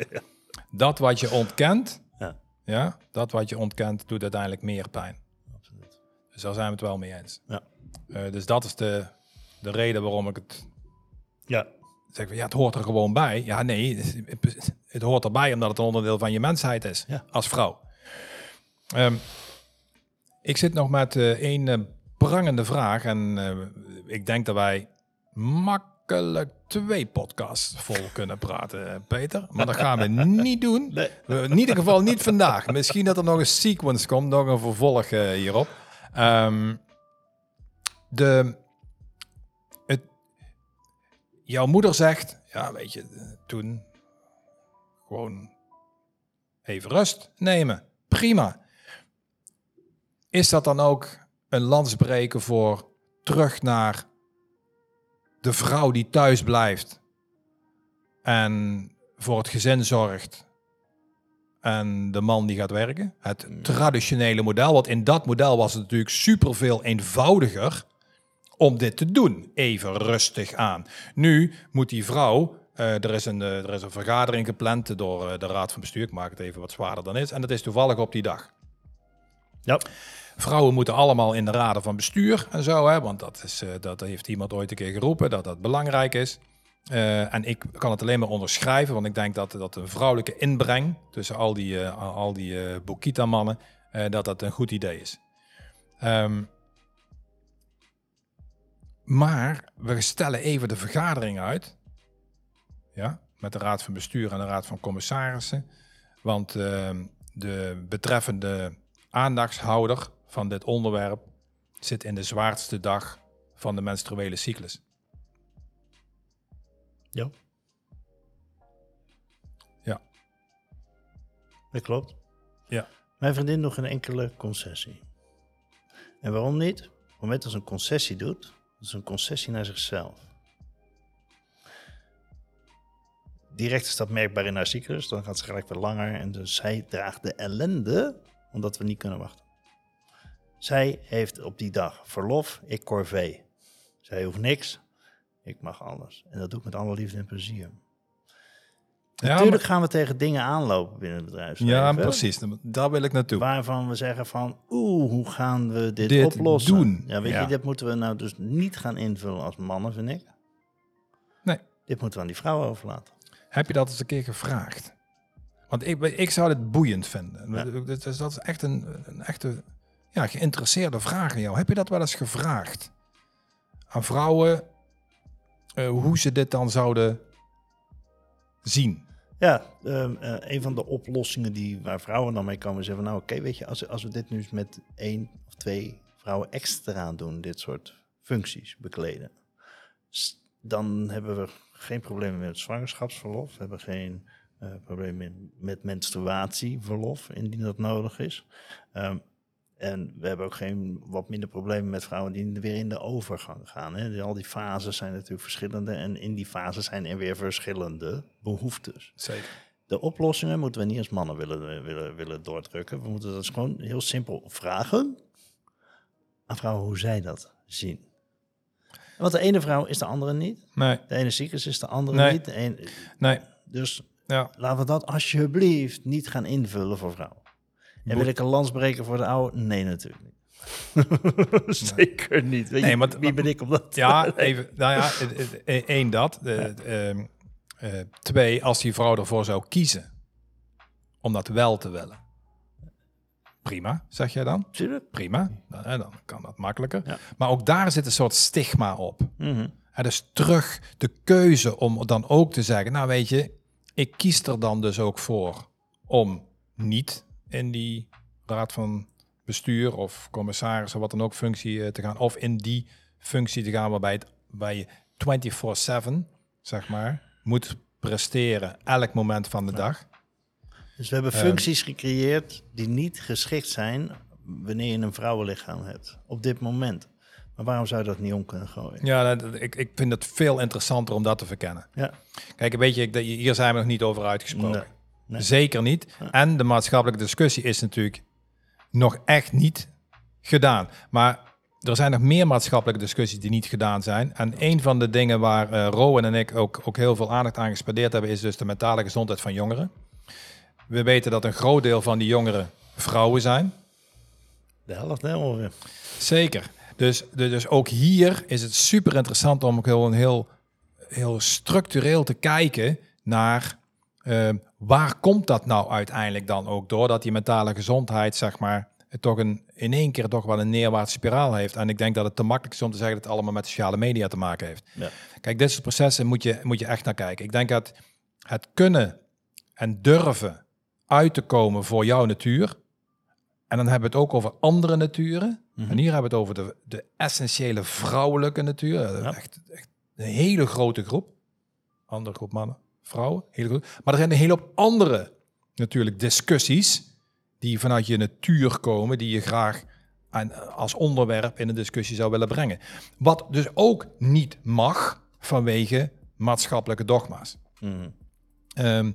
Dat wat je ontkent, Ja. ja, dat wat je ontkent, doet uiteindelijk meer pijn. absoluut. Dus daar zijn we het wel mee eens. Ja. Eh, dus dat is de, de reden waarom ik het Ja, zeg. van, Ja, het hoort er gewoon bij. Ja, nee, het- het hoort erbij omdat het een onderdeel van je mensheid is Ja. als vrouw. Ehm, ik zit nog met eh één eh, prangende vraag en eh, ik denk dat wij makkelijk twee podcasts vol kunnen praten, Peter. Maar dat gaan we niet doen. Nee. We- In ieder geval niet vandaag. Misschien dat er nog een sequence komt, nog een vervolg hierop. Ehm, de, het, jouw moeder zegt, ja, weet je, toen gewoon even rust nemen. Prima. Is dat dan ook een landsbreken voor terug naar de vrouw die thuis blijft en voor het gezin zorgt en de man die gaat werken? Het traditionele model, want in dat model was het natuurlijk superveel eenvoudiger om dit te doen. Even rustig aan. Nu moet die vrouw, eh, er, is een, eh, er is een vergadering gepland door eh, de raad van bestuur, ik maak het even wat zwaarder dan is, en dat is toevallig op die dag. ja. Vrouwen moeten allemaal in de raden van bestuur en zo, hè, want dat, is, eh, dat heeft iemand ooit een keer geroepen, dat dat belangrijk is. Eh, en ik kan het alleen maar onderschrijven, want ik denk dat, dat een vrouwelijke inbreng tussen al die, eh, al die eh Bokita-mannen, dat dat een goed idee is. Ehm, maar we stellen even de vergadering uit, ja, met de raad van bestuur en de raad van commissarissen, want ehm, de betreffende aandachtshouder van dit onderwerp zit in de zwaarste dag van de menstruele cyclus. Ja. Ja. Dat klopt. Ja. Mijn vriendin nog een enkele concessie. En waarom niet? Op het moment dat ze een concessie doet, dat is een concessie naar zichzelf. Direct is dat merkbaar in haar cyclus, dan gaat ze gelijk weer langer en dus zij draagt de ellende omdat we niet kunnen wachten. Zij heeft op die dag verlof, ik corvée. Zij hoeft niks, ik mag alles. En dat doe ik met alle liefde en plezier. Ja, Natuurlijk gaan we tegen dingen aanlopen binnen het bedrijfsleven. Ja, precies. Daar wil ik naartoe. Waarvan we zeggen van, oeh, hoe gaan we dit, Dit oplossen? doen. Ja, weet Ja. je, dit moeten we nou dus niet gaan invullen als mannen, vind ik. Nee. Dit moeten we aan die vrouwen overlaten. Heb je dat eens een keer gevraagd? Want ik, ik zou dit boeiend vinden. Ja. Dat, is, dat is echt een, een echte ja, geïnteresseerde vraag aan jou. Heb je dat wel eens gevraagd? Aan vrouwen eh, hoe ze dit dan zouden zien? Ja, ehm, eh, een van de oplossingen die, waar vrouwen dan mee komen, zeggen van, nou oké, weet je, als, als we dit nu met één of twee vrouwen extra doen, dit soort functies bekleden, dan hebben we geen problemen met zwangerschapsverlof, we hebben geen eh problemen met, met menstruatieverlof, indien dat nodig is. Ehm, en we hebben ook geen wat minder problemen met vrouwen die weer in de overgang gaan. Hè. Al die fases zijn natuurlijk verschillende en in die fases zijn er weer verschillende behoeftes Zeker. de oplossingen moeten we niet als mannen willen, willen, willen doordrukken. We moeten dat gewoon heel simpel vragen aan vrouwen hoe zij dat zien. Want de ene vrouw is de andere niet. Nee, De ene cyclus is de andere Nee. niet. De nee. dus Ja. laten we dat alsjeblieft niet gaan invullen voor vrouwen. En wil ik een lans breken voor de oude? Nee, natuurlijk niet. Zeker niet. Weet je, Nee, maar- wie ben ik om dat? Ja, even. Nou ja, één dat. De, ehm, eh, twee, als die vrouw ervoor zou kiezen om dat wel te willen. Prima, zeg jij dan? Tuurlijk. Prima, dan, kan dat makkelijker. Ja. Maar ook daar zit een soort stigma op. Mhm. En dus terug de keuze om dan ook te zeggen, nou weet je, ik kies er dan dus ook voor om niet in die raad van bestuur of commissaris of wat dan ook functie eh, te gaan, of in die functie te gaan waarbij, het, je 24/7, zeg maar, moet presteren elk moment van de dag. Dus we hebben Ehm. functies gecreëerd die niet geschikt zijn wanneer je een vrouwenlichaam hebt. Op dit moment. Maar waarom zou je dat niet om kunnen gooien? Ja, dat- ik, ik vind het veel interessanter om dat te verkennen. Ja. Kijk, weet je, ik- dat- hier zijn we nog niet over uitgesproken. Nee, nee. Zeker niet. En de maatschappelijke discussie is natuurlijk nog echt niet gedaan. Maar er zijn nog meer maatschappelijke discussies die niet gedaan zijn. En een van de dingen waar eh Rowan en ik ook, ook heel veel aandacht aan gespendeerd hebben, is dus de mentale gezondheid van jongeren. We weten dat een groot deel van die jongeren vrouwen zijn. De helft hè, ongeveer. Zeker. Dus, de- dus ook hier is het super interessant om ook heel, heel, heel structureel te kijken naar eh, waar komt dat nou uiteindelijk dan ook door dat die mentale gezondheid, zeg maar, het toch een, in één keer toch wel een neerwaartse spiraal heeft. En ik denk dat het te makkelijk is om te zeggen dat het allemaal met sociale media te maken heeft. Ja. Kijk, dit soort processen moet je, moet je echt naar kijken. Ik denk dat het kunnen en durven uit te komen voor jouw natuur. En dan hebben we het ook over andere naturen. En hier hebben we het over de, de essentiële vrouwelijke natuur. Ja. Echt, echt een hele grote groep. Andere groep mannen, vrouwen. Hele groep. Maar er zijn een hele hoop andere natuurlijk discussies die vanuit je natuur komen, die je graag aan, als onderwerp in een discussie zou willen brengen. Wat dus ook niet mag vanwege maatschappelijke dogma's. Mhm. Ehm,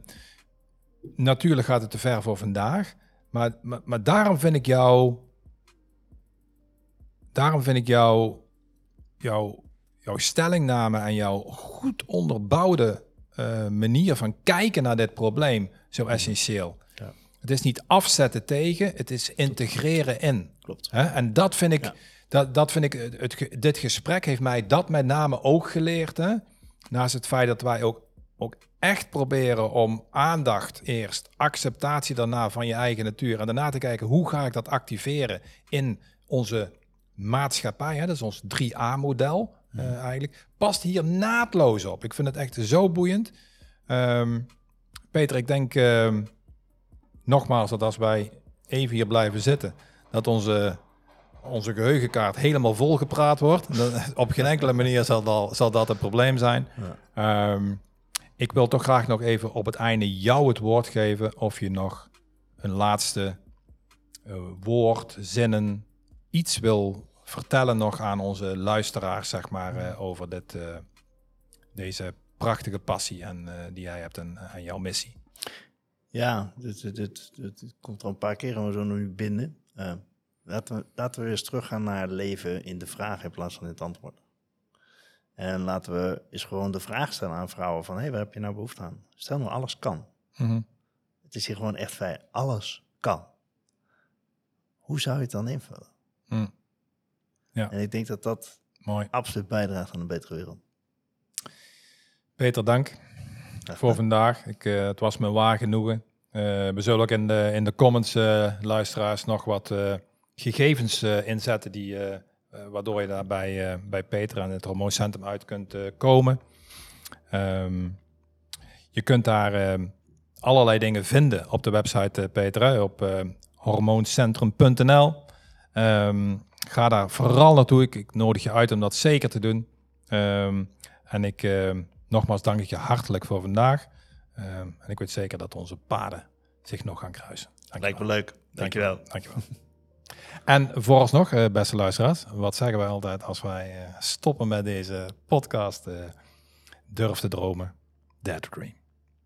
natuurlijk gaat het te ver voor vandaag. Maar, maar, maar daarom vind ik jou. Daarom vind ik jou. Jouw, jouw stellingname en jouw goed onderbouwde eh, manier van kijken naar dit probleem zo essentieel. Ja. Het is niet afzetten tegen, het is integreren in. Klopt. Hè? En dat vind ik, Ja. dat, dat vind ik het, dit gesprek heeft mij dat met name ook geleerd. Hè? Naast het feit dat wij ook, ook echt proberen om aandacht eerst, acceptatie daarna van je eigen natuur en daarna te kijken hoe ga ik dat activeren in onze maatschappij. Hè? Dat is ons 3A-model eigenlijk. Past hier naadloos op. Ik vind het echt zo boeiend. Ehm, Peter, ik denk ehm, nogmaals dat als wij even hier blijven zitten, dat onze, onze geheugenkaart helemaal volgepraat wordt. Op geen enkele manier zal dat, zal dat een probleem zijn. Ehm, ik wil toch graag nog even op het einde jou het woord geven of je nog een laatste eh, woord, zinnen, iets wil vertellen nog aan onze luisteraars, zeg maar, eh, over dit, eh, deze prachtige passie en, eh, die jij hebt en, en jouw missie. Ja, dit, dit, dit, dit- dit komt al een paar keer zo nu binnen. Laten, we, laten we eens teruggaan naar leven in de vraag in plaats van in het antwoord. En laten we eens gewoon de vraag stellen aan vrouwen van... hé, hey, waar heb je nou behoefte aan? Stel nou, alles kan. Mhm. Het is hier gewoon echt fijn. Alles kan. Hoe zou je het dan invullen? Mm. Ja. En ik denk dat dat Mooi. absoluut bijdraagt aan een betere wereld. Peter, dank voor vandaag. Ik, eh, het was me waar genoegen. Eh, we zullen ook in de, in de comments, eh, luisteraars, nog wat gegevens inzetten die, waardoor je daar bij, bij Peter en het hormooncentrum uit kunt komen. Ehm, je kunt daar eh, allerlei dingen vinden op de website, Peter, op hormooncentrum.nl. Ehm, ga daar vooral naartoe. Ik, ik nodig je uit om dat zeker te doen. Ehm, en ik, ehm, nogmaals, dank ik je hartelijk voor vandaag. Ehm, en ik weet zeker dat onze paden zich nog gaan kruisen. Lijkt me leuk. Dankjewel. Dankjewel. En vooralsnog, eh, beste luisteraars, wat zeggen wij altijd als wij eh, stoppen met deze podcast? eh, durf te dromen, dare to dream.